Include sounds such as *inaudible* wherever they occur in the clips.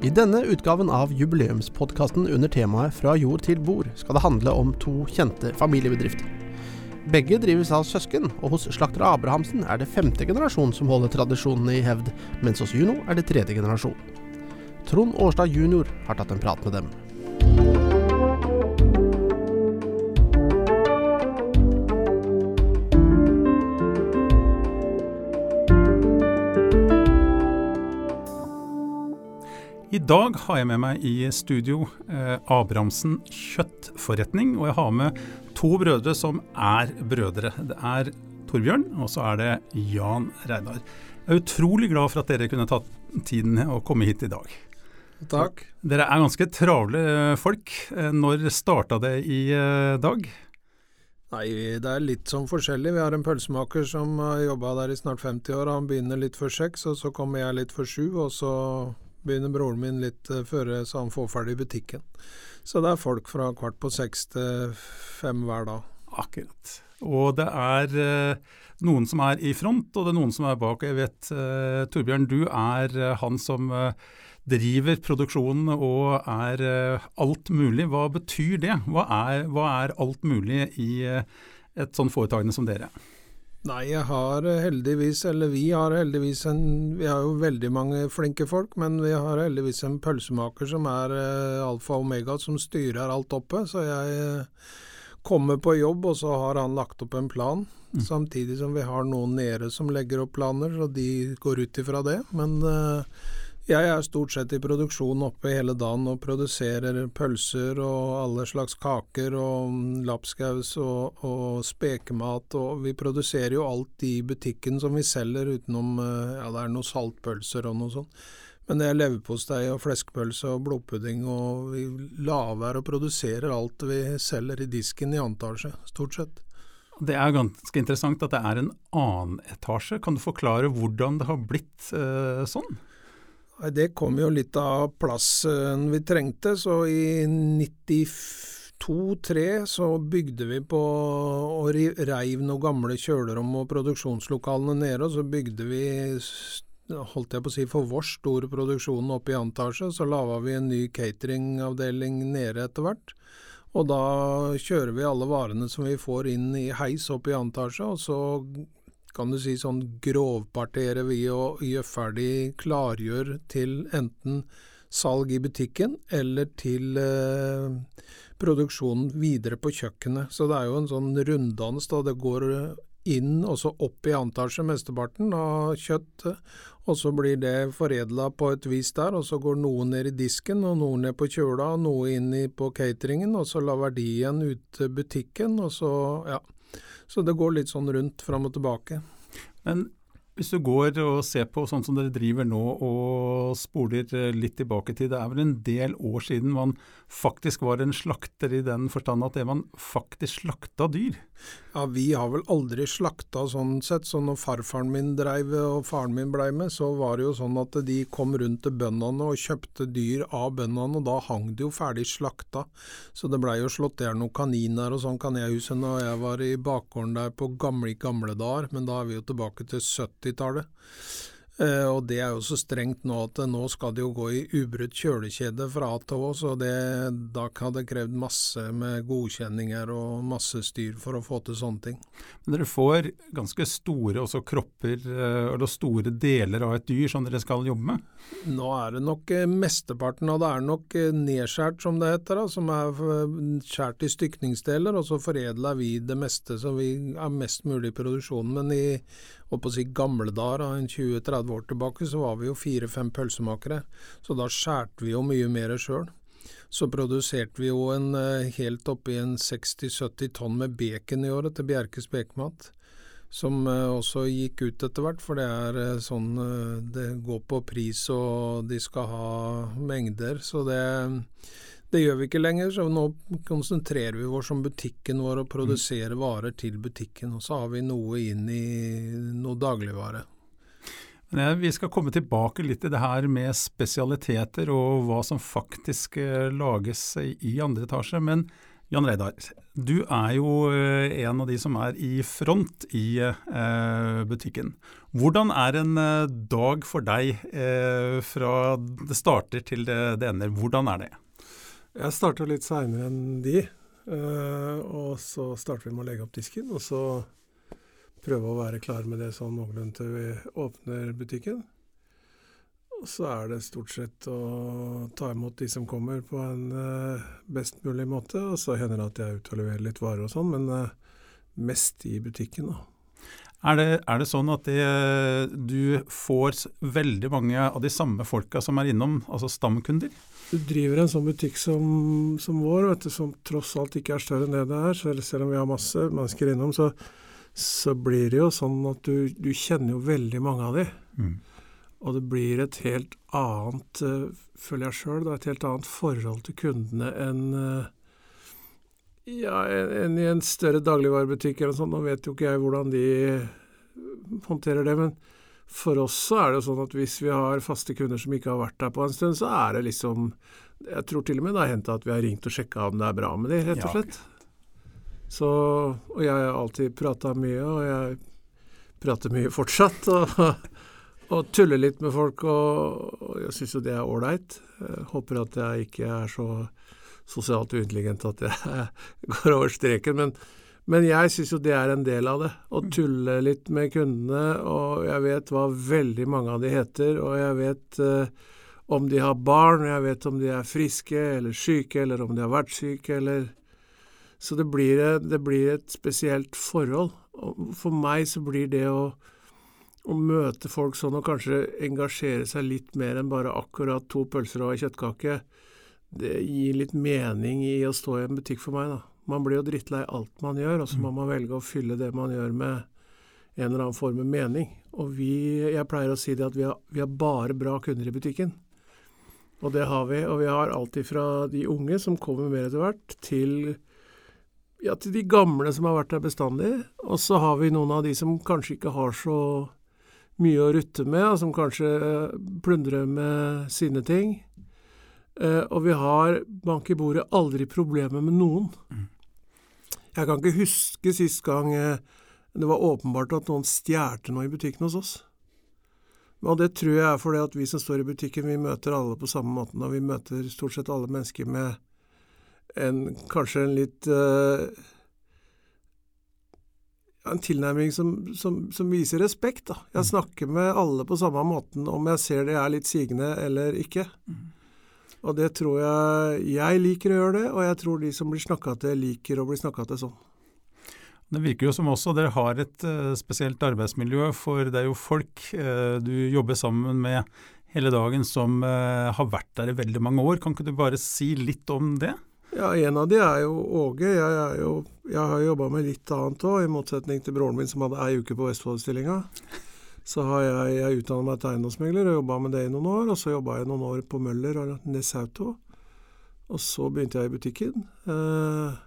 I denne utgaven av jubileumspodkasten under temaet Fra jord til bord skal det handle om to kjente familiebedrifter. Begge drives av søsken, og hos slakter Abrahamsen er det femte generasjon som holder tradisjonene i hevd, mens hos Juno er det tredje generasjon. Trond Årstad jr. har tatt en prat med dem. I dag har jeg med meg i studio eh, Abrahamsen kjøttforretning, og jeg har med to brødre som er brødre. Det er Torbjørn, og så er det Jan Reidar. Jeg er utrolig glad for at dere kunne tatt tiden og komme hit i dag. Takk. Dere er ganske travle eh, folk. Eh, når starta det i eh, dag? Nei, det er litt sånn forskjellig. Vi har en pølsemaker som har jobba der i snart 50 år. Han begynner litt før seks, og så kommer jeg litt før sju, og så begynner broren min litt uh, før, så han får ferdig butikken. Så det er folk fra kvart på seks til fem hver dag. Akkurat. Og det er eh, noen som er i front, og det er noen som er bak. Jeg vet, eh, Torbjørn, du er eh, han som eh, driver produksjonen og er eh, alt mulig. Hva betyr det? Hva er, hva er alt mulig i eh, et sånn foretakende som dere? Nei, jeg har eh, heldigvis, eller vi har heldigvis en Vi har jo veldig mange flinke folk, men vi har heldigvis en pølsemaker som er uh, alfa og omega, som styrer alt oppe. Så jeg uh, kommer på jobb, og så har han lagt opp en plan. Mm. Samtidig som vi har noen nede som legger opp planer, og de går ut ifra det. Men eh, jeg er stort sett i produksjon oppe hele dagen og produserer pølser og alle slags kaker og lapskaus og, og spekemat. Og vi produserer jo alt i butikken som vi selger, utenom eh, ja, det er noen saltpølser og noe sånt. Men det er leverpostei og fleskpølse og blodpudding, og vi lar være å produsere alt vi selger i disken i antasje, stort sett. Det er ganske interessant at det er en annen etasje. Kan du forklare hvordan det har blitt eh, sånn? Det kom jo litt av plassen vi trengte, så i 92-3 så bygde vi på og reiv noen gamle kjølerom og produksjonslokalene nede, og så bygde vi holdt jeg på å si for vår store produksjon oppe i antasje, så laga vi en ny cateringavdeling nede etter hvert. Og da kjører vi alle varene som vi får inn i heis opp i antasje, og så kan du si sånn grovpartere vi og gjør ferdig, klargjør til enten salg i butikken eller til eh, produksjonen videre på kjøkkenet. Så det er jo en sånn runddans da det går inn og så opp i antasje mesteparten av kjøttet, og så blir det foredla på et vis der, og så går noe ned i disken, og noe ned på kjøla, og noe inn på cateringen, og så la verdien ut til butikken, og så, ja. Så det går litt sånn rundt fram og tilbake. Men hvis du går og ser på sånn som dere driver nå og spoler eh, litt tilbake til, det er vel en del år siden man faktisk var en slakter i den forstand at det man faktisk slakta dyr? Ja, vi har vel aldri slakta sånn sett. Så når farfaren min dreiv og faren min blei med, så var det jo sånn at de kom rundt til bøndene og kjøpte dyr av bøndene, og da hang det jo ferdig slakta. Så det blei jo slått der noen kaniner og sånn kan jeg huske når jeg var i bakgården der på gamle, gamle dager, men da er vi jo tilbake til 70 80-tallet. Eh, og det er jo så strengt nå at nå skal det jo gå i ubrutt kjølekjede fra A til Å, så det, da kan det krevd masse med godkjenninger og masse styr for å få til sånne ting. Men dere får ganske store også kropper, eh, eller store deler av et dyr som dere skal jobbe med? Nå er det nok eh, mesteparten av det er nok nedskjært, som det heter. Da, som er skjært i stykningsdeler, og så foredler vi det meste som vi har mest mulig i produksjonen. Men i holdt på å si gamle dager, da, en 20-30 år tilbake, så var vi jo fire-fem pølsemakere, så da skjærte vi jo mye mer sjøl. Så produserte vi jo en eh, helt oppi en 60-70 tonn med bacon i året til Bjerkes Bekemat som eh, også gikk ut etter hvert, for det er eh, sånn det går på pris og de skal ha mengder. Så det, det gjør vi ikke lenger, så nå konsentrerer vi oss om butikken vår og produserer varer til butikken. Og så har vi noe inn i noe dagligvare. Vi skal komme tilbake litt til det her med spesialiteter og hva som faktisk eh, lages i, andre etasje. Men Jan Reidar, du er jo eh, en av de som er i front i eh, butikken. Hvordan er en eh, dag for deg eh, fra det starter til det, ender? Hvordan er det? Jeg starter litt seinere enn de. Uh, og så starter vi med å legge opp disken, og så prøve å være klar med det sånn noenlunde til vi åpner butikken. Og så er det stort sett å ta imot de som kommer på en uh, best mulig måte. Og så hender det at jeg ute og leverer litt varer og sånn, men uh, mest i butikken, da. Er det, er det sånn at det, du får veldig mange av de samme folka som er innom, altså stamkunder? Du driver en sånn butikk som, som vår, du, som tross alt ikke er større enn det det er. Selv om vi har masse mennesker innom, så, så blir det jo sånn at du, du kjenner jo veldig mange av de. Mm. Og det blir et helt annet, uh, føler jeg sjøl, et helt annet forhold til kundene enn uh, ja, enn i en større dagligvarebutikk eller noe sånt. Nå vet jo ikke jeg hvordan de håndterer det, men for oss så er det sånn at hvis vi har faste kunder som ikke har vært der på en stund, så er det liksom Jeg tror til og med det har hendt at vi har ringt og sjekka om det er bra med de, rett og slett. Så, og jeg har alltid prata mye, og jeg prater mye fortsatt. *laughs* og og tulle litt med folk, og, jeg syns jo det er ålreit. Håper at jeg ikke er så sosialt uintelligent at jeg *laughs* går over streken. Men, men jeg syns jo det er en del av det. Å mm. tulle litt med kundene, og jeg vet hva veldig mange av de heter, og jeg vet uh, om de har barn, og jeg vet om de er friske eller syke, eller om de har vært syke, eller Så det blir, det blir et spesielt forhold. Og for meg så blir det å å møte folk sånn og kanskje engasjere seg litt mer enn bare akkurat to pølser og ei kjøttkake, det gir litt mening i å stå i en butikk for meg, da. Man blir jo drittlei alt man gjør, og så må mm. man velge å fylle det man gjør med en eller annen form med mening. Og vi, jeg pleier å si det at vi har, vi har bare bra kunder i butikken. Og det har vi. Og vi har alltid fra de unge, som kommer mer etter hvert, til ja, til de gamle som har vært der bestandig. Og så har vi noen av de som kanskje ikke har så mye å rutte med, og som kanskje eh, plundrer med sine ting. Eh, og vi har bank i bordet aldri problemer med noen. Mm. Jeg kan ikke huske sist gang eh, det var åpenbart at noen stjal noe i butikken hos oss. Og det tror jeg er fordi at vi som står i butikken, vi møter alle på samme måten, og vi møter stort sett alle mennesker med en, kanskje en litt uh, en tilnærming som, som, som, viser respekt. Da. Jeg mm. snakker med alle på samme måten om jeg ser det er litt sigende eller ikke. Mm. Og det tror jeg Jeg liker å gjøre det, og jeg tror de som blir snakka til, liker å bli snakka til sånn. Det virker jo som også dere har et uh, spesielt arbeidsmiljø, for det er jo folk uh, du jobber sammen med hele dagen som uh, har vært der i veldig mange år. Kan ikke du bare si litt om det? Ja, en av de er jo Åge. Jeg, jo, jeg har jobba med litt annet òg, i motsetning til broren min som hadde ei uke på Vestfoldstillinga. Så har jeg, jeg utdanna meg til eiendomsmegler og jobba med det i noen år. Og så jobba jeg noen år på Møller og Nessauto. Og så begynte jeg i butikken. Eh,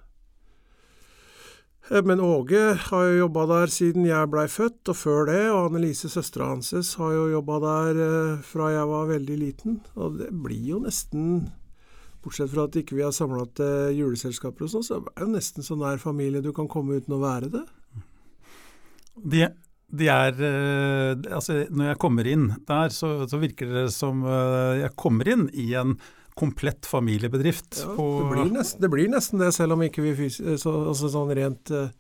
men Åge har jo jobba der siden jeg blei født, og før det. Og Annelise, søstera hans, har jo jobba der eh, fra jeg var veldig liten. Og det blir jo nesten Bortsett fra at ikke vi har samla til juleselskaper og sånn, så er det jo nesten så nær familie du kan komme uten å være det. De, de er eh, Altså, når jeg kommer inn der, så, så, virker det som eh, jeg kommer inn i en komplett familiebedrift. Ja, det, blir nesten, det, blir nesten, det selv om ikke vi så, altså sånn rent eh,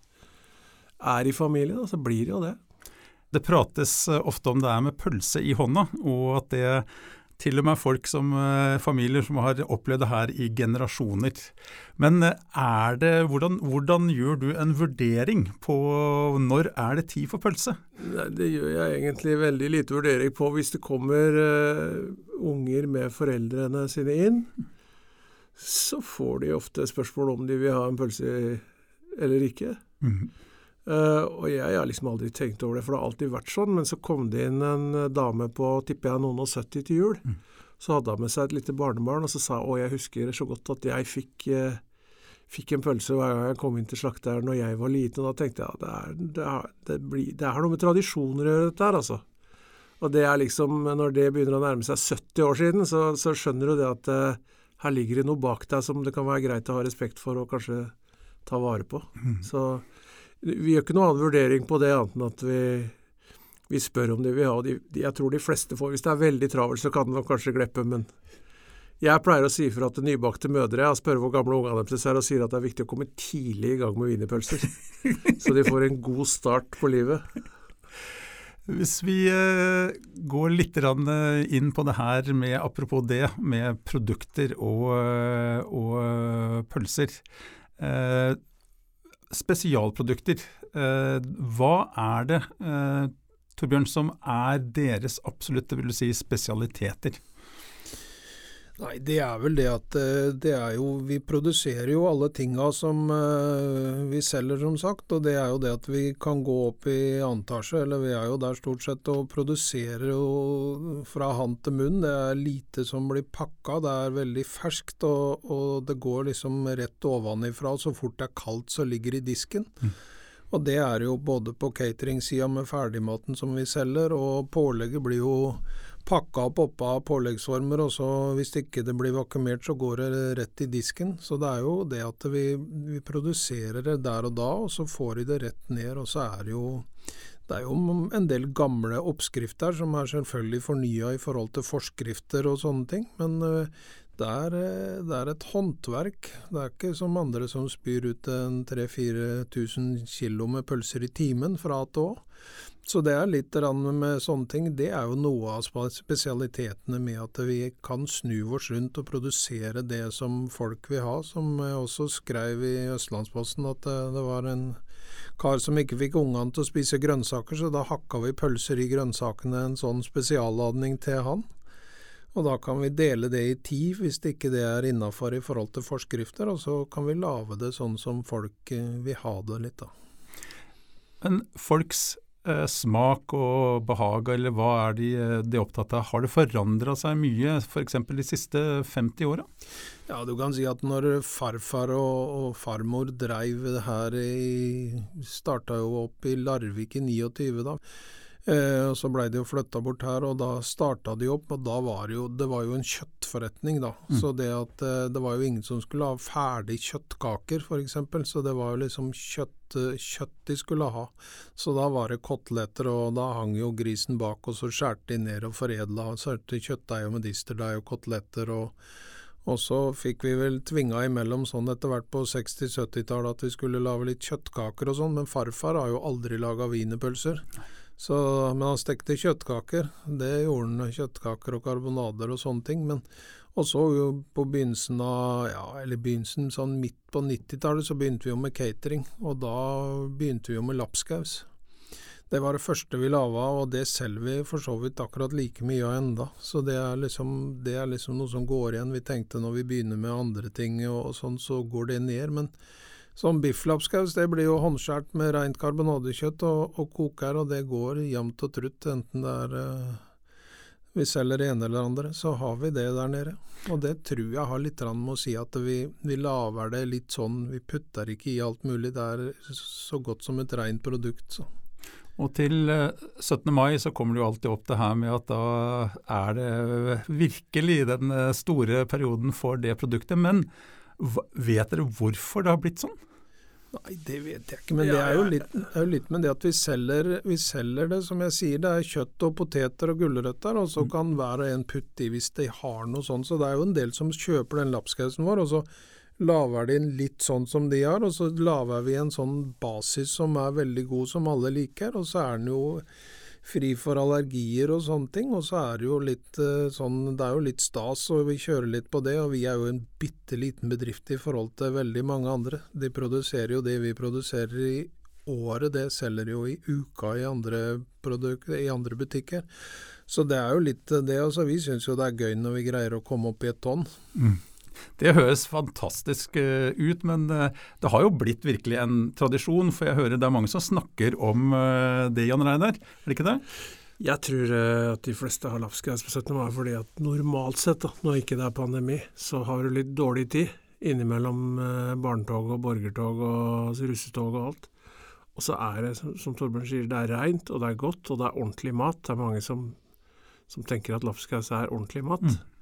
er i familie, da, så blir det jo det. Det prates ofte om det er med pølse i hånda, og at det til og med folk som eh, familier som har opplevd det her i generasjoner. Men eh, er det, hvordan, hvordan, gjør du en vurdering på når er det tid for pølse? Nei, det gjør jeg egentlig veldig lite vurdering på. Hvis det kommer uh, unger med foreldrene sine inn, så får de ofte spørsmål om de vil ha en pølse eller ikke. Mm. Uh, og jeg har liksom aldri tenkt over det, for det har alltid vært sånn. Men så kom det inn en uh, dame på tipper jeg noen og 70 til jul. Mm. Så hadde hun med seg et lite barnebarn, og så sa hun jeg husker så godt at jeg fikk, uh, fikk en pølse hver gang jeg kom inn til slakteren når jeg var liten. Og da tenkte jeg at det, er, det, det, blir, det er noe med tradisjoner å gjøre, dette her, altså. Og det er liksom, når det begynner å nærme seg 70 år siden, så, så skjønner du det at her ligger det noe bak deg som det kan være greit å ha respekt for og kanskje ta vare på. Mm. Så vi gjør ikke noen annen vurdering på det, annet enn at vi, vi spør om de vil ha. De, de, jeg tror de fleste får Hvis det er veldig travelt, så kan nok kanskje gleppe, men jeg pleier å si fra til nybakte mødre jeg spør hvor gamle ungene deres er, og sier at det er viktig å komme tidlig i gang med wienerpølser. så de får en god start på livet. Hvis vi eh, går litt eh, inn på det her med apropos det, med produkter og, eh, og pølser. Spesialprodukter. Hva er det, Torbjørn, som er deres absolutte vil du si, spesialiteter? Nei, det er vel det at eh, det er jo Vi produserer jo alle tinga som uh, vi selger, som sagt. Og det er jo det at vi kan gå opp i antasje, eller vi er jo der stort sett og produserer jo fra hand til munn. Det er lite som blir pakka, det er veldig ferskt, og, og det går liksom rett ovenifra. Så fort det er kaldt, så ligger det i disken. Mm. Og det er jo både på catering-sida med ferdigmaten som vi selger, og pålegget blir jo pakka opp oppå påleggsformer, og så hvis ikke det blir vakuumert, så går det rett i disken. Så det er jo det at vi, vi produserer det der og da, og så får de det rett ned. Og så er det jo det er jo en del gamle oppskrifter som er selvfølgelig fornya i forhold til forskrifter og sånne ting, men eh, det er, eh, det er, et håndverk. Det er ikke som andre som spyr ut en 3000-4000 kilo med pølser i timen fra A til Å. Så det er litt med sånne ting. Det er jo noe av spesialitetene med at vi kan snu oss rundt og produsere det som folk vil ha. Som jeg også skrev i Østlandsposten, at det var en kar som ikke fikk ungene til å spise grønnsaker, så da hakka vi pølser i grønnsakene, en sånn spesialladning til han. Og da kan vi dele det i ti hvis det ikke det er innafor i forhold til forskrifter, og så kan vi lage det sånn som folk eh, vil ha det litt, da. Men folks eh, smak og behag, eller hva er de, eh, de opptatt av? Har det forandra seg mye f.eks. de siste 50 åra? Ja, du kan si at når farfar og, og farmor dreiv det her i Starta jo opp i Larvik i 29, da. Eh, og Så blei de jo flytta bort her, og da starta de opp. og da var det jo, Det var jo en kjøttforretning, da. Mm. Så det at eh, det var jo ingen som skulle ha ferdig kjøttkaker, f.eks. Så det var jo liksom kjøtt, kjøtt de skulle ha. Så da var det koteletter, og da hang jo grisen bak, og så skjærte de ned og foredla. Sørte kjøttdeig og medisterdeig og koteletter. og og så fikk vi vel tvinga imellom sånn etter hvert på 60-70-tallet at vi skulle lage litt kjøttkaker og sånn, men farfar har jo aldri laga wienerpølser. Så, men han stekte kjøttkaker. Det gjorde han. Kjøttkaker og karbonader og sånne ting. Men også på begynnelsen av ja, eller begynnelsen sånn midt på 90-tallet så begynte vi jo med catering. Og da begynte vi jo med lapskaus. Det var det første vi laga, og det selger vi for så vidt akkurat like mye av enda. Så det er, liksom, det er liksom noe som går igjen. Vi tenkte når vi begynner med andre ting og, og sånn, så går det ned. Men Sånn bifflapskaus det blir jo håndskåret med rent karbonadekjøtt og, og koker, og det går jevnt og trutt, enten det er uh, vi selger det ene eller andre, så har vi det der nede. Og det tror jeg har litt med å si at vi, vi lager det litt sånn, vi putter ikke i alt mulig. Det er så godt som et rent produkt. så. Og til 17. Eh, mai så kommer det jo alltid opp det her med at da er det virkelig den eh, store perioden for det produktet. Men Vet dere hvorfor det har blitt sånn? Nei, det vet jeg ikke, men det er jo litt, er jo litt med det at vi selger, vi selger, det, som jeg sier, det er kjøtt og poteter og gulrøtter, og så mm. kan hver og en putte i hvis de har noe sånt. Så det er jo en del som kjøper den lapskausen vår, og så lager de den litt sånn som de har, og så lager vi en sånn basis som er veldig god, som alle liker, og så er den jo fri for allergier og sånne ting. Og så er det jo litt eh, sånn Det er jo litt stas, og vi kjører litt på det. Og vi er jo en bitte liten bedrift i forhold til veldig mange andre. De produserer jo det vi produserer i året, det selger jo i uka i andre, i andre butikker. Så det er jo litt det. Altså, vi syns jo det er gøy når vi greier å komme opp i et tonn. Mm. Det høres fantastisk uh, ut, men uh, det har jo blitt virkelig en tradisjon. For jeg hører det er mange som snakker om uh, det, Jan Reiner. Er det ikke det? Jeg tror at de fleste har lapskaus på 17. mai fordi at normalt sett, da, når ikke det er pandemi, så har du litt dårlig tid innimellom barnetog og borgertog og russetog og alt. Og så er det, som Torbjørn sier, det er reint, og det er godt, og det er ordentlig mat. Det er mange som, som tenker at lapskaus er ordentlig mat. Mm.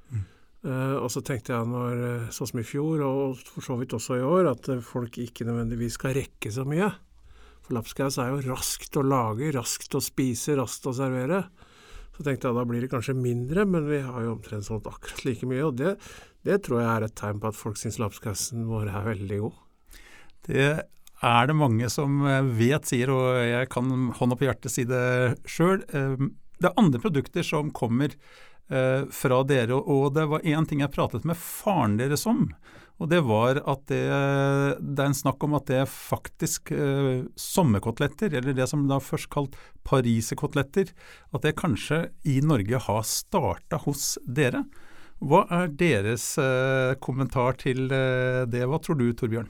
Uh, og så tenkte jeg når, eh, sånn som i fjor, og for så vidt også i år, at folk ikke nødvendigvis skal rekke så mye. For lapskaus er jo raskt å lage, raskt å spise, raskt å servere. Så tenkte jeg da blir det kanskje mindre, men vi har jo omtrent sånn akkurat like mye. Og det, det tror jeg er et tegn på at folk syns lapskausen vår er veldig god. Det er det mange som vet sier, og jeg kan hånda på hjertet si det sjøl. Det er andre produkter som kommer eh, fra dere. Og det var én ting jeg pratet med faren deres om. Og det var at det, det er en snakk om at det er faktisk eh, sommerkoteletter, eller det som da først kalt pariserkoteletter, at det kanskje i Norge har starta hos dere. Hva er deres eh, kommentar til eh, det? Hva tror du, Torbjørn?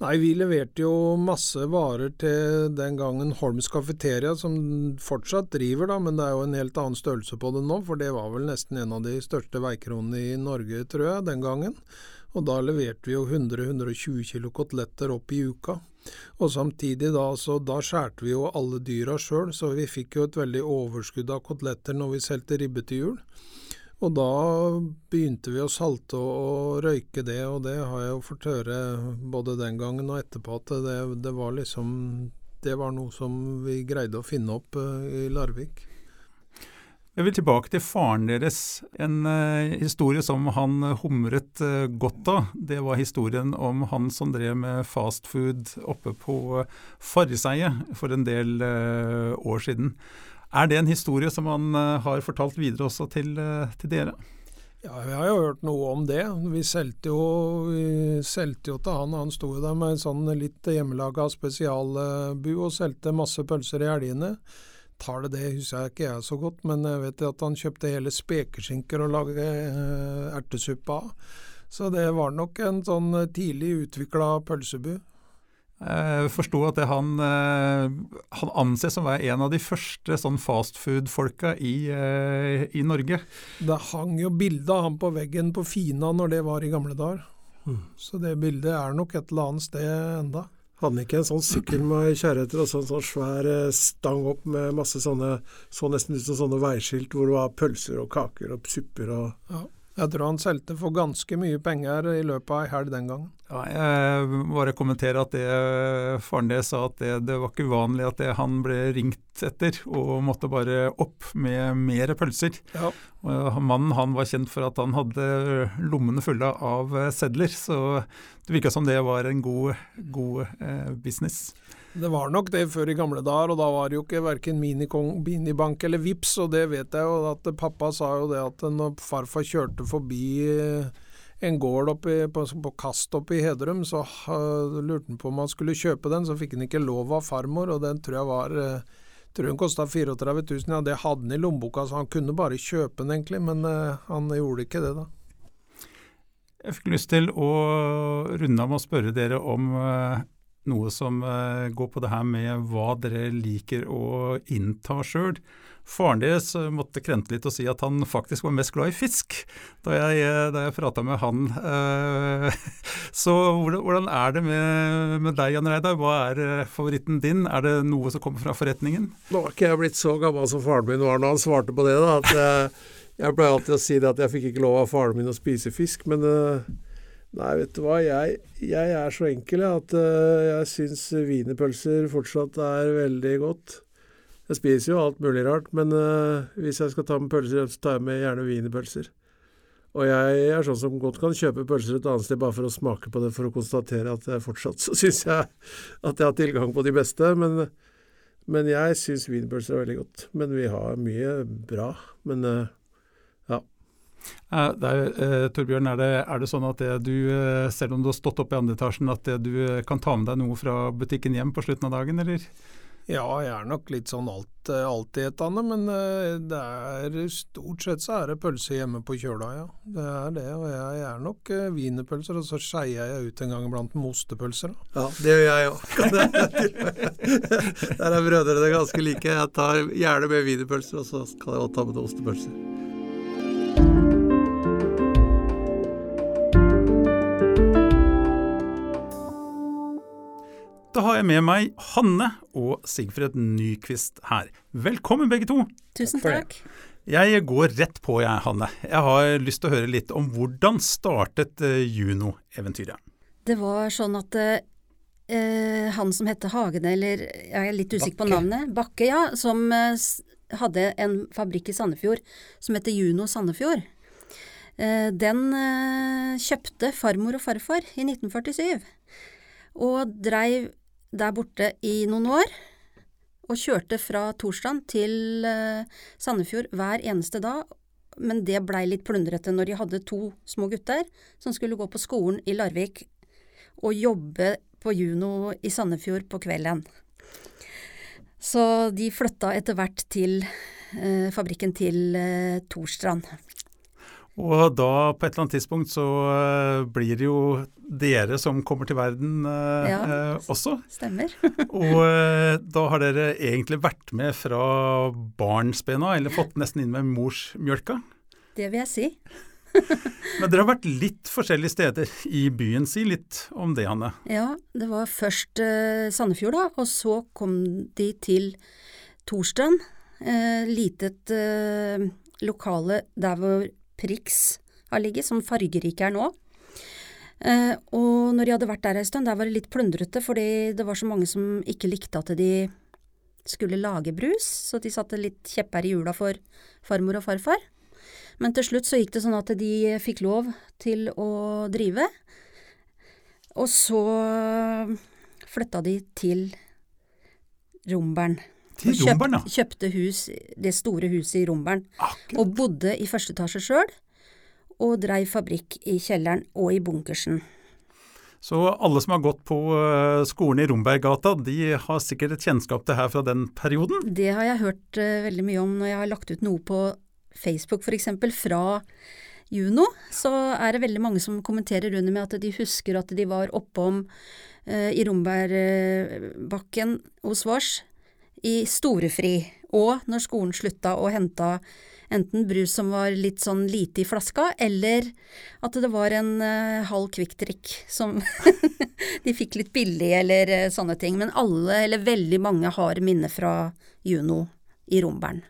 Nei, vi leverte jo masse varer til den gangen Holms Cafeteria, som fortsatt driver, da, men det er jo en helt annen størrelse på det nå, for det var vel nesten en av de største veikronene i Norge, tror jeg, den gangen. Og da leverte vi jo 100-120 kilo koteletter opp i uka. Og samtidig da, så da skjærte vi jo alle dyra sjøl, så vi fikk jo et veldig overskudd av koteletter når vi solgte ribbe til jul. Og da begynte vi å salte og, røyke det, og det har jeg jo fått høre både den gangen og etterpå at det, det, var liksom Det var noe som vi greide å finne opp uh, i Larvik. Jeg vil tilbake til faren deres. En uh, historie som han humret uh, godt av. Det var historien om han som drev med fastfood oppe på Farriseidet for en del år siden. Er det en historie som han uh, har fortalt videre også til, uh, til, dere? Ja, vi har jo hørt noe om det. Vi solgte jo, jo, til han. Han sto jo der med en sånn litt hjemmelaga spesialbu og solgte masse pølser i helgene. Tallet det husker jeg ikke jeg så godt, men jeg vet at han kjøpte hele spekeskinker og lagde uh, ertesuppe av. Så det var nok en sånn tidlig utvikla pølsebu. Jeg forsto at han, eh, han anses som å være en av de første sånn fastfood-folka i, eh, i, Norge. Det hang jo bilde av han på veggen på Fina når det var i gamle dager. Mm. Så det bildet er nok et eller annet sted enda. Hadde han ikke en sånn sykkel med kjerreter og sånn, sånn svær eh, stang opp med masse sånne Så nesten ut som sånne veiskilt hvor det var pølser og kaker og supper og ja. Jeg tror han solgte for ganske mye penger i løpet av ei helg den gangen. Ja, jeg bare kommentere at det, faren deres sa at det, det, var ikke uvanlig at det, han ble ringt etter og måtte bare opp med mer pølser. Ja. Mannen han var kjent for at han hadde lommene fulle av sedler, så det virka som det var en god, god eh, business. Det var nok det før i gamle dager, og da var det jo ikke verken minibank eller VIPS, og det vet jeg jo at pappa sa jo det at når farfar kjørte forbi eh, en gård oppi, på, på Kast oppe i Hedrum, så uh, lurte han på om han skulle kjøpe den, så fikk han ikke lov av farmor, og den tror jeg var uh, tror den kosta 34 000, ja det hadde han i lommeboka, så han kunne bare kjøpe den egentlig, men uh, han gjorde ikke det da. Jeg fikk lyst til å runde av med å spørre dere om noe som uh, går på det her med hva dere liker å innta sjøl. Faren deres uh, måtte krente litt og si at han faktisk var mest glad i fisk, da jeg, uh, da jeg prata med han. *laughs* så hvordan, er det med, med deg, Jan Reidar? Hva er favoritten din? Er det noe som kommer fra forretningen? Nå har ikke jeg blitt så gammel som faren min var når han svarte på det. da, at Jeg pleier alltid å si det at jeg fikk ikke lov av faren min å spise fisk, men Nei, vet du hva. Jeg, jeg er så enkel at uh, jeg syns wienerpølser fortsatt er veldig godt. Jeg spiser jo alt mulig rart, men uh, hvis jeg skal ta med pølser, så tar jeg med gjerne wienerpølser. Og jeg er sånn som godt kan kjøpe pølser et annet sted bare for å smake på det, for å konstatere at jeg fortsatt så syns jeg at jeg har tilgang på de beste. Men, men jeg syns wienerpølser er veldig godt. Men vi har mye bra. Men uh, Eh, er, eh, Torbjørn, er det, er det, sånn at du, eh, selv om du har stått opp i andre etasjen, at du kan ta med deg noe fra butikken hjem på slutten av dagen, eller? Ja, jeg er nok litt sånn alt, altetende, men det er stort sett så er det pølse hjemme på kjøla, ja. Det er det, og jeg, er nok wienerpølser, og så skeier jeg ut en gang iblant med ostepølser. Da. Ja, det gjør jeg òg. *laughs* Der er brødrene ganske like. Jeg tar gjerne med wienerpølser, og så kan jeg også ta med ostepølser. Da har jeg med meg Hanne og Sigfred Nyquist her. Velkommen begge to. Tusen takk. Jeg går rett på, jeg, Hanne. Jeg har lyst til å høre litt om hvordan startet uh, Juno-eventyret? Det var sånn at uh, han som heter Hagen, eller jeg er litt usikker på navnet, Bakke, ja, som uh, hadde en fabrikk i Sandefjord som heter Juno Sandefjord. Den kjøpte farmor og farfar i 1947, og dreiv der borte i noen år og kjørte fra Torstrand til eh, Sandefjord hver eneste dag, men det blei litt plundrete når de hadde to små gutter som skulle gå på skolen i Larvik og jobbe på Juno i Sandefjord på kvelden. Så de flytta etter hvert til eh, fabrikken til eh, Torstrand. Og da, på et eller annet tidspunkt, så uh, blir det jo dere som kommer til verden eh, ja, uh, også. Stemmer. *laughs* og da har dere egentlig vært med fra barnsbena, eller fått nesten inn med morsmjølka? Det vil jeg si. *laughs* Men dere har vært litt forskjellige steder i byen. Si litt om det, Hanne. Ja, det var først Sandefjord, da, og så kom de til Torstrand. litet lokale der hvor Prix har ligget, som fargerike er nå. Eh, og når de hadde vært der ei stund, der var det litt plundrete, fordi det var så mange som ikke likte at de skulle lage brus, så de satte litt kjepper i hjula for farmor og farfar. Men til slutt så gikk det sånn at de fikk lov til å drive. Og så flytta de til Rombern. Til Rombern, ja. Kjøpte hus, det store huset i Rombern. Og bodde i første etasje sjøl. Og dreiv fabrikk i kjelleren og i bunkersen. Så alle som har gått på eh, skolen i Romberggata, de har sikkert et kjennskap til her fra den perioden? Det har jeg hørt uh, veldig mye om når jeg har lagt ut noe på Facebook f.eks. fra Juno. Så er det veldig mange som kommenterer under med at de husker at de var oppom uh, i Rombergbakken hos Vårs i storefri, og når skolen slutta og henta enten brus som var litt sånn lite i flaska, eller at det var en uh, halv kvikkdrikk som *laughs* de fikk litt billig, eller uh, sånne ting. Men alle, eller veldig mange, har minner fra Juno i Rombern.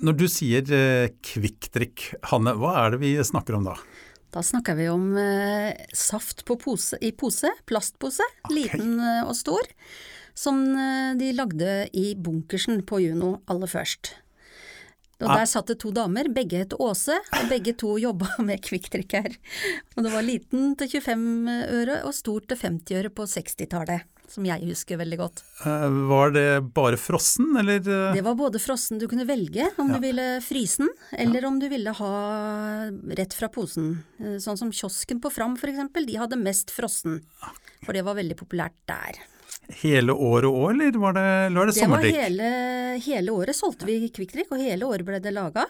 Når du sier uh, kvikkdrikk, Hanne, hva er det vi snakker om da? Da snakker vi om uh, saft pose, i pose, plastpose, okay. liten og stor som eh, de lagde i bunkersen på Juno aller først. Og Der satt det to damer, begge het Åse, og begge to *laughs* jobba med kvikkdrikk her. Og det var liten til 25 øre og stort til 50 øre på 60-tallet, som jeg husker veldig godt. Uh, var det bare frossen, eller? Uh... Det var både frossen, du kunne velge om ja. du ville fryse den, eller ja. om du ville ha rett fra posen. Sånn som kiosken på Fram for eksempel, de hadde mest frossen, for det var veldig populært der. Hele året òg, eller var det, eller det sommerdrikk? Det var hele, hele året solgte vi kvikkdrikk, og hele året ble det laga.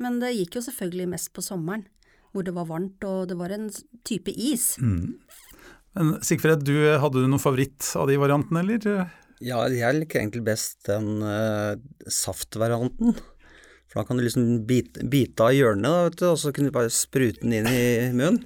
Men det gikk jo selvfølgelig mest på sommeren, hvor det var varmt og det var en type is. Mm. Men Sigfred, du, hadde du noen favoritt av de variantene, eller? Ja, jeg liker egentlig best den uh, saftvarianten. For da kan du liksom bite, bite av hjørnet, og så kunne du bare sprute den inn i munnen.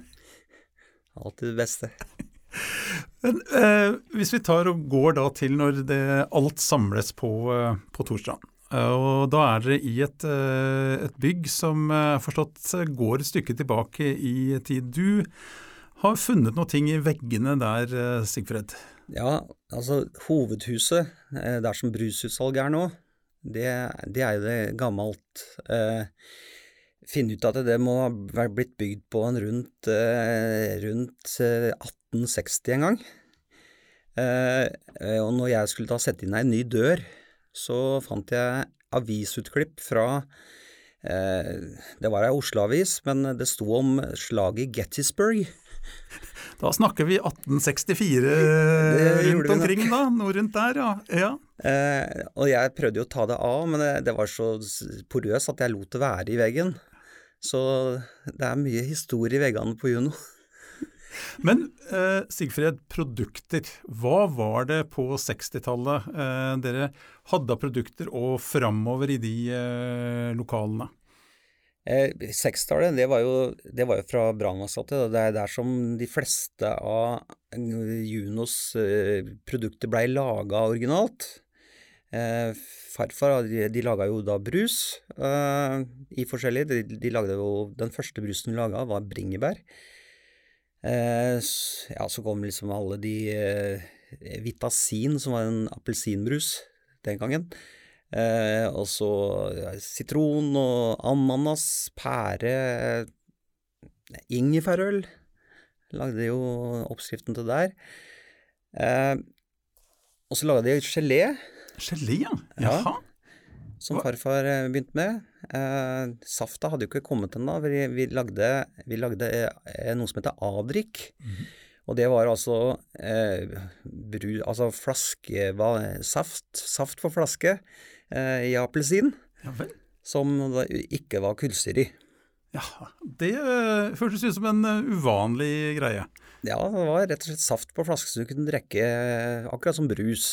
Alltid det beste. *laughs* Men, eh, hvis vi tar og går da til når det, alt samles på, eh, på Torstrand. Eh, og da er dere i et, eh, et bygg som forstått går et stykke tilbake i tid. Du har funnet noe ting i veggene der, Sigfred? Ja, altså hovedhuset, der som brusutsalget er nå, det, det, er jo det gammelt eh, finne ut at det må ha blitt bygd på en rundt, eh, rundt 1860 eh, en gang. Eh, og når jeg skulle da sette inn ei ny dør, så fant jeg avisutklipp fra Det var ei Oslo-avis, men det sto om slaget i Gettysburg. *laughs* Da snakker vi 1864 rundt omkring, da. Noe rundt der, ja. ja. Eh, og jeg prøvde jo å ta det av, men det, det var så porøst at jeg lot det være i veggen. Så det er mye historie i veggene på Juno. *laughs* Men eh, Sigfred, produkter. Hva var det på 60-tallet eh, dere hadde av produkter og framover i de eh, lokalene? Eh, 60-tallet, det, det, var jo fra Brannvassgata. Det er der som de fleste av Junos eh, produkter blei laga originalt. Eh, farfar de, de laga jo da brus eh, i forskjellig. De, de lagde jo, Den første brusen de laga, var bringebær. Eh, ja, så kom liksom alle de eh, Vitasin, som var en appelsinbrus den gangen. Eh, og så ja, sitron og ananas, pære, ingefærøl. Lagde jo oppskriften til der. Eh, og så laga de gelé, Gelé, ja. Ja. Jaha. som farfar eh, begynte med. Eh, safta hadde jo ikke kommet ennå. Vi, vi lagde, vi lagde eh, noe som heter avdrikk. Og det var altså eh, bru, altså flaske, var, saft, saft på flaske eh, i appelsin, Ja vel. som da ikke var kullsyre i. Ja, det føltes ut som en eh, uvanlig greie. Ja, det var rett og slett saft på flaske som du kunne drikke eh, akkurat som brus.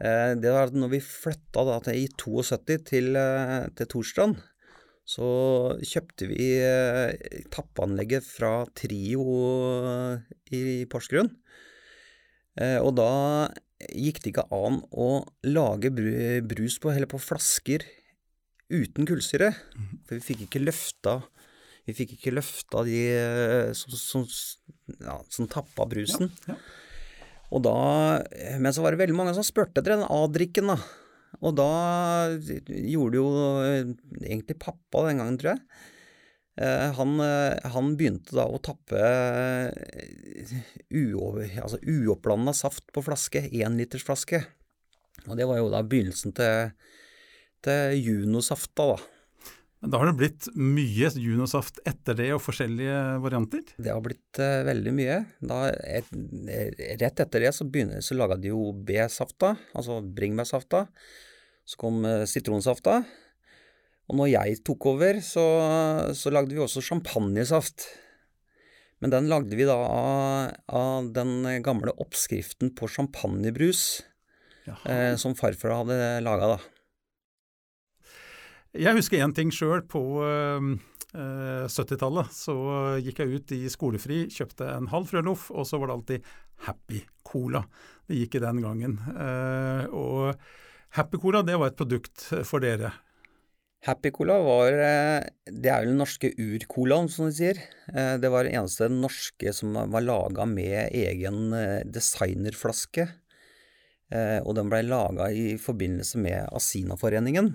Eh, Det var at når vi flytta da til, i 72 til, eh, til Torstrand, så kjøpte vi tappanlegget tappeanlegget fra Trio eh, i Porsgrunn. Eh, Og da gikk det ikke an å lage brus på, heller på flasker uten kullsyre. For vi fikk ikke løfta vi fikk ikke løfta de eh, som, som, ja, som tappa brusen. Ja, Og da, men så var det veldig mange som spurte etter den A-drikken, da. Og da gjorde jo eh, egentlig pappa den gangen, tror jeg. Eh, Han, eh, han begynte da å tappe uover, altså saft på flaske, énlitersflaske. Og det var jo da begynnelsen til, til Juno-safta, da. Men da har det blitt mye Junosaft etter det, og forskjellige varianter. Det har blitt uh, veldig mye. Da, et, rett etter det så, begynner, så laga de jo B-safta, altså bringebærsafta. Så kom uh, sitronsafta. Og når jeg tok over, så, så lagde vi også champagnesaft. Men den lagde vi da av, av den gamle oppskriften på champagnebrus eh, som farfar hadde laga, da. Jeg husker én ting sjøl. På eh, eh, 70-tallet så gikk jeg ut i skolefri, kjøpte en halv Frøloff, og så var det alltid Happy Cola. Det gikk i den gangen. Eh, og Happy Cola det var et produkt for dere. Happy Cola var eh, Det er jo den norske ur-colaen, som de sier. Eh, Det var den eneste norske som var laga med egen eh, designerflaske. Eh, Og den blei laga i forbindelse med Asina-foreningen.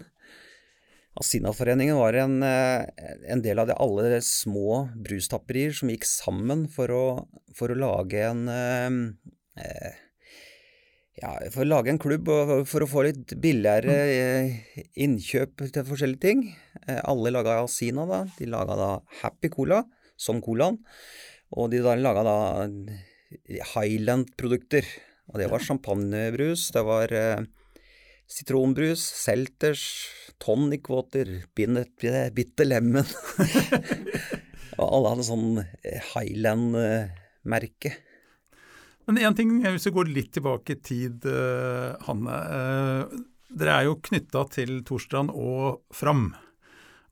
Asina-foreningen var en, eh, en del av de alle små brustapperier som gikk sammen for å, for å lage en eh, eh, ja, for å lage en klubb og for å få litt billigere eh, innkjøp til forskjellige ting. Alle laga Asina, da. De laga da Happy Cola, som colaen. Og de da laga da Highland-produkter. Og det var champagnebrus, det var eh, sitronbrus, Selters, tonic water, bitter, lemon. *laughs* og alle hadde sånn eh, Highland-merke. Men én ting, hvis vi går litt tilbake i tid, eh, Hanne. eh, dere er jo knytta til Torstrand og Fram.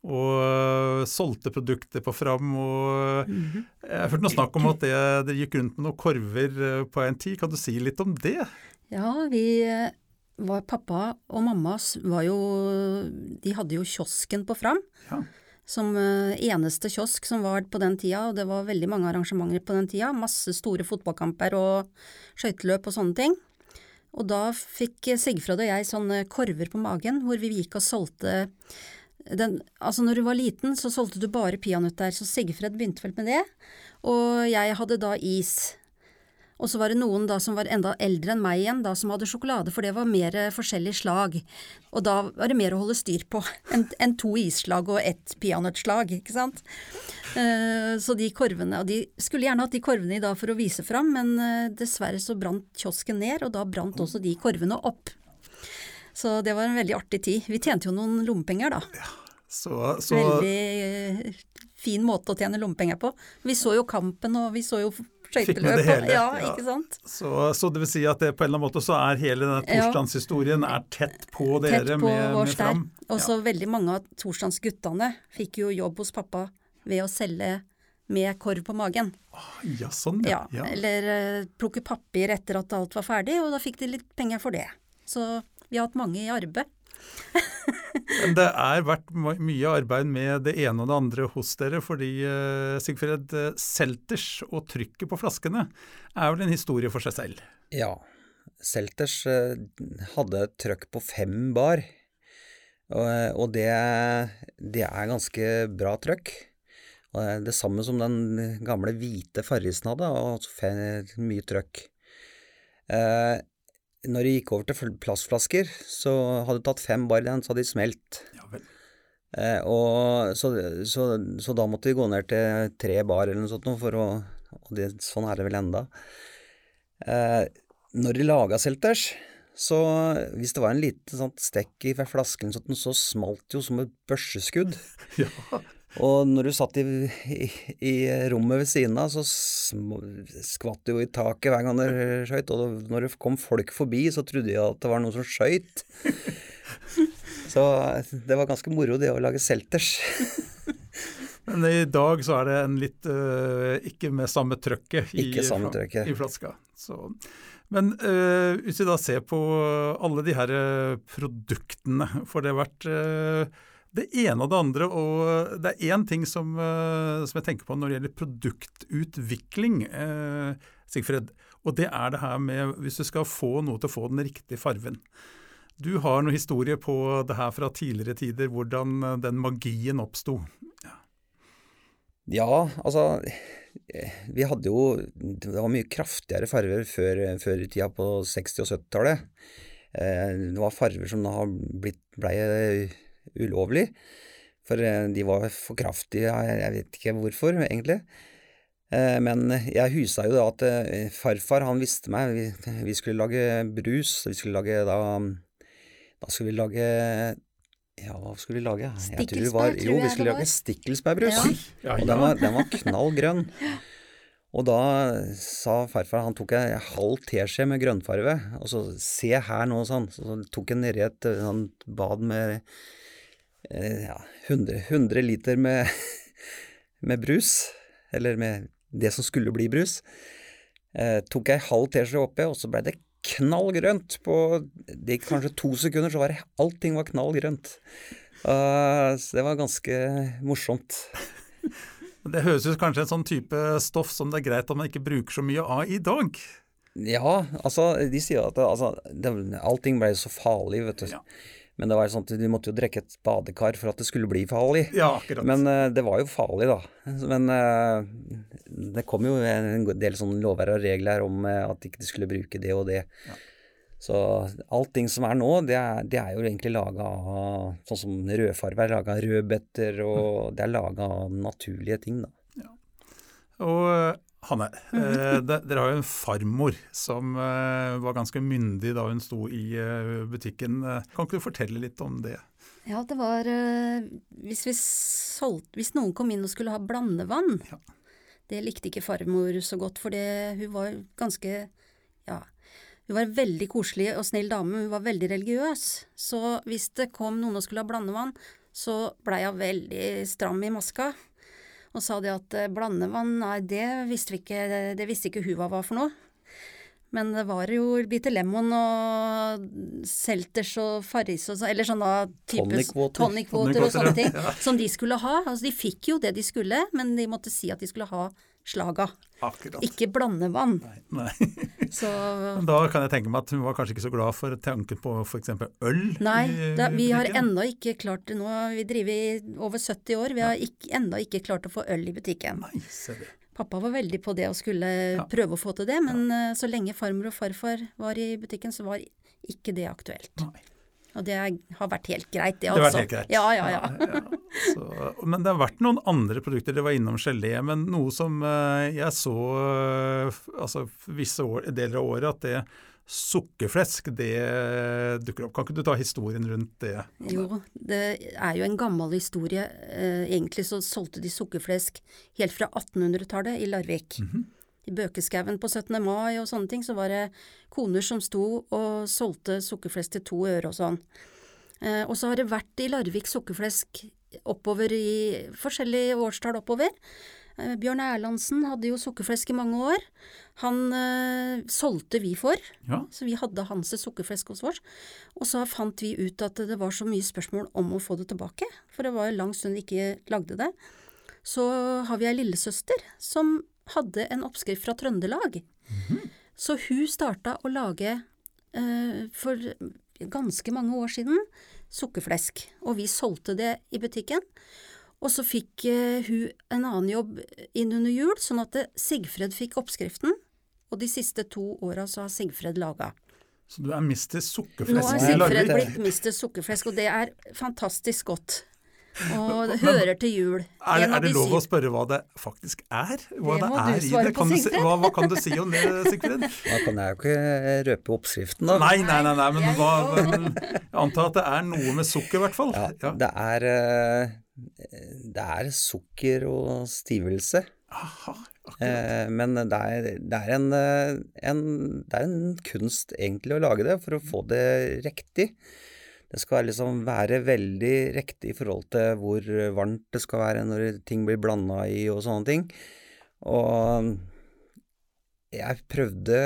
Og solgte produkter på Fram. og Jeg har hørt noe snakk om at dere gikk rundt med noen korver på en tid. Kan du si litt om det? Ja, vi var Pappa og mamma var jo De hadde jo kiosken på Fram. Ja. Som eh, eneste kiosk som var på den tida, og det var veldig mange arrangementer på den tida. Masse store fotballkamper og skøyteløp og sånne ting. Og da fikk Sigfred og jeg sånne korver på magen hvor vi gikk og solgte den, altså når du var liten, så solgte du bare peanøtter, så Sigfred begynte vel med det. Og jeg hadde da is. Og så var det noen da som var enda eldre enn meg igjen, da som hadde sjokolade, for det var mer eh, forskjellig slag. Og da var det mer å holde styr på *laughs* enn en to isslag og ett peanøttslag, ikke sant. Eh, så de korvene, og de skulle gjerne hatt de korvene i dag for å vise fram, men eh, dessverre så brant kiosken ned, og da brant også de korvene opp. Så det var en veldig artig tid. Vi tjente jo noen lommepenger da. Så, så Veldig fin måte å tjene lommepenger på. Vi så jo kampen, og vi så jo skøyteløp. det hele, Ja, ja. ikke sant. Så, så det vil si at det på en eller annen måte så er hele denne Ja. Torsdagshistorien er tett på dere Tett på med, med Fram? Og så veldig mange av torsdagsguttene fikk jo jobb hos pappa ved å selge med korv på magen. Ja, sånn Ja, ja. ja. Eller eh, plukke papir etter at alt var ferdig, og da fikk de litt penger for det. Så Vi har hatt mange i arbeid. Men det er vært mye arbeid med det ene og det andre hos dere, fordi uh, Sigfred Selters og trykket på flaskene er vel en historie for seg selv? Ja. Selters uh, hadde trøkk på fem bar, og det, det, er ganske bra trøkk. Det samme som den gamle hvite Farrisen hadde, og mye trøkk. Når de gikk over til plastflasker, så hadde du tatt fem bar i den, så hadde de smelt. Ja, eh, og så, så, så, da måtte vi gå ned til tre bar eller noe sånt for å Og det, sånn er det vel enda. Eh, når de laga selters, så hvis det var en liten sånn stekk i flasken, så smalt det jo som et børseskudd. *laughs* Ja. Og når du satt i, i, i, rommet ved siden av, så skvatt du jo i taket hver gang det skøyt. Og når det kom folk forbi, så trodde jeg at det var noen som skøyt. *laughs* Så det var ganske moro, det å lage selters. *laughs* Men i dag så er det en litt uh, ikke med samme trøkket i, samme trøkket. i flaska. Så. Men uh, hvis vi da ser på alle de her uh, produktene, for det har vært det ene og det andre. Og det er én ting som, uh, som, jeg tenker på når det gjelder produktutvikling, eh, Sigfred. Og det er det her med hvis du skal få noe til å få den riktige farven. Du har noen historie på det her fra tidligere tider, hvordan uh, den magien oppsto. Ja. ja, altså Vi hadde jo Det var mye kraftigere farver før, før i tida på 60- og 70-tallet. Det var farver som da blei ulovlig. For eh, de var for kraftige, jeg vet ikke hvorfor, egentlig. Eh, men jeg husa jo da at eh, farfar han visste meg, vi, skulle lage brus, vi skulle lage da Da skulle vi lage ja, hva skulle vi lage? Jeg tror jeg Jo, vi skulle lage stikkelsbærbrus. Ja. Og den var, den var knall grønn. *laughs* Og da sa farfar Han tok en halv teskje med grønnfarve, og så Se her nå, sånn. Så tok han nedi et sånt bad med ja, 100, 100 liter med, *laughs* med, brus, eller med det som skulle bli brus. Eh, tok ei halv teskje oppi, og så blei det knall grønt. På det gikk kanskje to sekunder, så var det, allting var knall grønt. Uh, så det var ganske morsomt. *laughs* Det høres ut kanskje en sånn type stoff som det er greit at man ikke bruker så mye av i dag? Ja, altså de sier at altså, det, allting ble så farlig, vet du. Ja. Men det var sånn at du måtte jo drikke et badekar for at det skulle bli farlig. Ja, akkurat. Men uh, det var jo farlig, da. Men uh, det kom jo en del sånne lover og regler om uh, at ikke de skulle bruke det og det. Ja. Så allting som er nå, det er, det er jo egentlig laga av Sånn som rødfarve er laga av rødbeter, og mm. det er laga av naturlige ting, da. Ja. Og Hanne, eh, de, dere har jo en farmor som eh, var ganske myndig da hun sto i eh, butikken. Kan ikke du fortelle litt om det? Ja, det var eh, hvis, solgte, hvis, noen kom inn og skulle ha blandevann, ja. det likte ikke farmor så godt, for det, hun var ganske ja, hun var en veldig koselig og snill dame, hun var veldig religiøs. Så hvis det kom noen og skulle ha blandevann, så blei hun veldig stram i maska og sa det at eh, blandevann, nei, det visste vi ikke, det visste ikke hun hva var for noe. Men det var jo Bitte Lemon og Selters og Farris og sånn, eller sånne type tonicwater og sånne ting, ja. som de skulle ha. Altså de fikk jo det de skulle, men de måtte si at de skulle ha slaga. Akkurat. Ikke blandevann. Nei, nei. *laughs* Så, da kan jeg tenke meg at hun var kanskje ikke så glad for tanken på f.eks. øl? Nei, da, vi har ennå ikke klart det. Nå vi driver i over 70 år. Vi har ikke, ennå ikke klart å få øl i butikken. Nei, se det. Pappa var veldig på det og skulle ja. prøve å få til det, men ja. Eh, så lenge farmor og farfar var i butikken, så var ikke det aktuelt. Nei. Og det har vært helt greit, det, altså. Det har vært helt greit. Ja, ja, ja. ja, så, men det har vært noen andre produkter. Det var innom gelé, men noe som uh, jeg så uh, altså visse år, deler av året at det sukkerflesk, det dukker opp. Kan ikke du ta historien rundt det? Jo, det er jo en gammel historie. Uh, egentlig så solgte de sukkerflesk helt fra 1800-tallet i Larvik. Mm -hmm i Bøkeskauen på 17. mai og sånne ting, så var det koner som sto og solgte sukkerflesk til to øre og sånn. Eh, og så har det vært i Larvik sukkerflesk oppover i forskjellige årstall oppover. Eh, Bjørn Erlandsen hadde jo sukkerflesk i mange år. Han eh, solgte vi for, Ja. så vi hadde hans sukkerflesk hos oss. Og så fant vi ut at det var så mye spørsmål om å få det tilbake, for det var jo lang stund vi ikke lagde det. Så har vi ei lillesøster som hadde en oppskrift fra Trøndelag. Så hun starta å lage eh, for ganske mange år siden sukkerflesk, og vi solgte det i butikken. Og så fikk eh, hun en annen jobb inn under jul, sånn at eh, Sigfred fikk oppskriften. Og de siste to åra så har Sigfred laga. Så du er sukkerflesk? Nå har Sigfred blitt Mr. Sukkerflesk, og det er fantastisk godt. Og det hører til jul. Er, er det lov å spørre hva det faktisk er? Hva Det det, må du er i svare det? på, Kan du, si- hva, hva kan du si om det, Sigfrid? *laughs* Da kan jeg jo ikke røpe oppskriften, da. Nei, nei, nei, nei men, hva, men jeg antar at det er noe med sukker, i hvert fall. Ja, Ja. det er eh, Det er sukker og stivelse. Aha. Eh, men det er, det, er en, eh, en, det er en kunst egentlig å lage det for å få det riktig. Det skal liksom være veldig riktig i forhold til hvor varmt det skal være når ting blir blanda i og sånne ting. Og jeg prøvde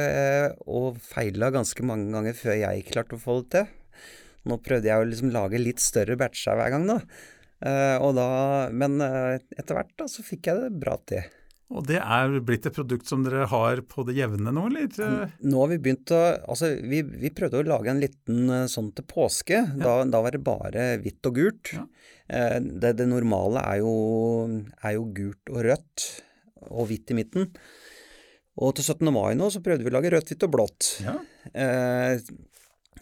og feila ganske mange ganger før jeg klarte å få det til. Nå prøvde jeg å liksom lage litt større batcher hver gang, da. Eh, og da men eh, etter hvert da, så fikk jeg det bra til. Og det er blitt et produkt som dere har på det jevne nå, eller? Nå har vi begynt å Altså, vi, vi prøvde å lage en liten eh, sånn til påske. Da, da var det bare hvitt og gult. Ja. Eh, det, det normale er jo, er jo gult og rødt, og hvitt i midten. Og til 17. mai nå så prøvde vi å lage rødt, hvitt og blått. Ja. Eh,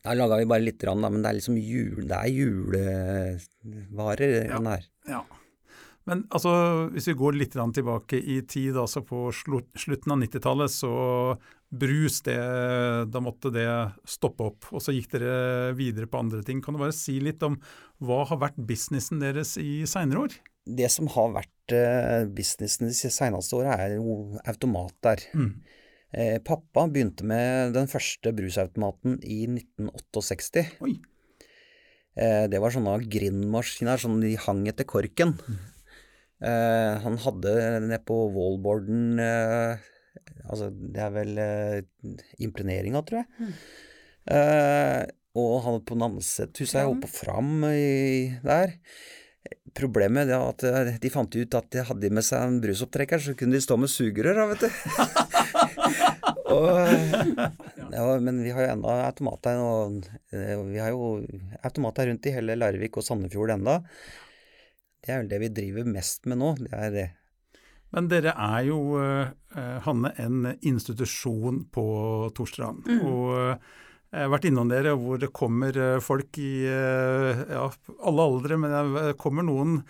da laga vi bare da, men det er liksom jul, det er julevarer, Ja. den her. ja. Men altså, hvis vi går litt tilbake i tid, altså på slutten av 90-tallet, så brus, det, da måtte det stoppe opp. Og så gikk dere videre på andre ting. Kan du bare si litt om hva har vært businessen deres i seinere år? Det som har vært eh, businessen de seneste åra, er jo automater. Mm. Eh, pappa begynte med den første brusautomaten i 1968. Oi. Eh, det var sånne grindmaskiner, sånn de hang etter korken. Eh, han hadde nede på wallboarden eh, Altså, det er vel eh, impregneringa, tror jeg. Eh, og han på Namsethuset er Fram. oppe Fram i, der. Problemet er at eh, de fant ut at de hadde med seg en brusopptrekker, så kunne de stå med sugerør, da, vet du. *laughs* og, ja, men vi har jo enda automater, og eh, vi har jo automater rundt i hele Larvik og Sandefjord enda. Det er vel det vi driver mest med nå, det er det. Men dere er jo, eh, Hanne, en institusjon på Torstrand. Mm. Og eh, jeg har vært innom dere hvor det kommer eh, folk i eh, ja, alle aldre, men det kommer noen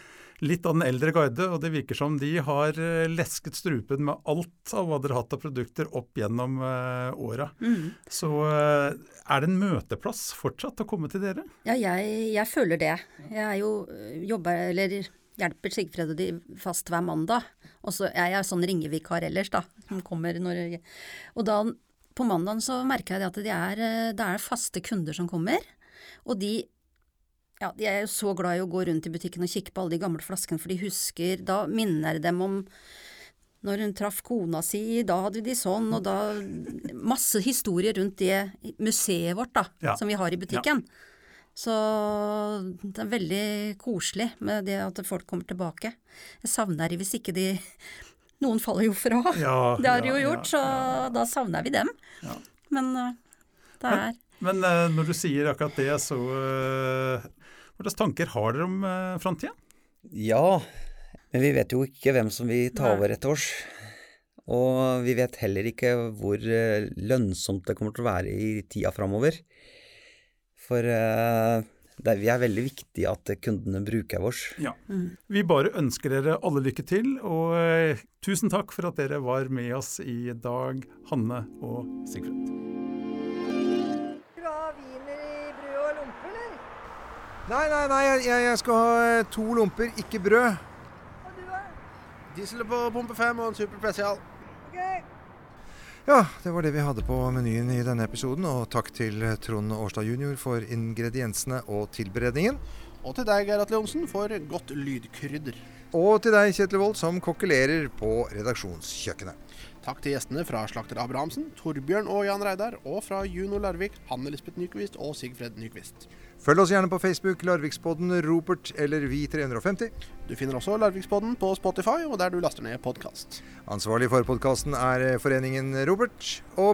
litt av den eldre garde, og det virker som de har eh, lesket strupen med alt av hva dere har hatt av produkter opp gjennom uh, åra. Mm. Så uh, er det en møteplass fortsatt å komme til dere? Ja, jeg, jeg føler det. Jeg er jo jobber, eller hjelper Sigfred og de fast hver mandag. Og så er jeg sånn ringevikar ellers, da. Som kommer når Og da på mandagen så merker jeg det at det er, det er faste kunder som kommer. Og de ja, de er jo så glad i å gå rundt i butikken og kikke på alle de gamle flaskene, for de husker Da minner dem om når hun traff kona si, da hadde de sånn, og da Masse historier rundt det museet vårt, da, Ja. som vi har i butikken. Så det er veldig koselig med det at folk kommer tilbake. Jeg savner de hvis ikke de Noen faller jo fra. Ja, *laughs* det har de jo gjort, ja, så da savner vi dem. Ja. Men uh, det er Men eh, når du sier akkurat det, så uh, Hva slags tanker har dere om eh, framtida? Ja, men vi vet jo ikke hvem som vil ta over etter oss. Og vi vet heller ikke hvor eh, lønnsomt det kommer til å være i tida framover. For eh, det, er- vi er veldig viktig at kundene bruker oss. Ja. Vi bare ønsker dere alle lykke til, og eh, tusen takk for at dere var med oss i dag, Hanne og Sigfrid. Nei, nei, nei, jeg, jeg- jeg skal ha eh, to lomper, ikke brød. Og du, da? Diesel på pumpe fem og en super spesial. Ja, det var det vi hadde på menyen i denne episoden, og takk til Trond Årstad jr. for ingrediensene og tilberedningen. Og til deg, Gerhard Leonsen, for godt lydkrydder. Og til deg, Kjetil Wold, som kokkelerer på redaksjonskjøkkenet. Takk til gjestene fra Slakter Abrahamsen, Torbjørn og Jan Reidar, og fra Juno Larvik, Hanne Lisbeth Nyquist og Sigfred Nyquist. Følg oss gjerne på Facebook, Larvikspodden, Ropert eller Vi350. Du finner også Larvikspodden på Spotify og der du laster ned podkast. Ansvarlig for podkasten er Foreningen Ropert. Og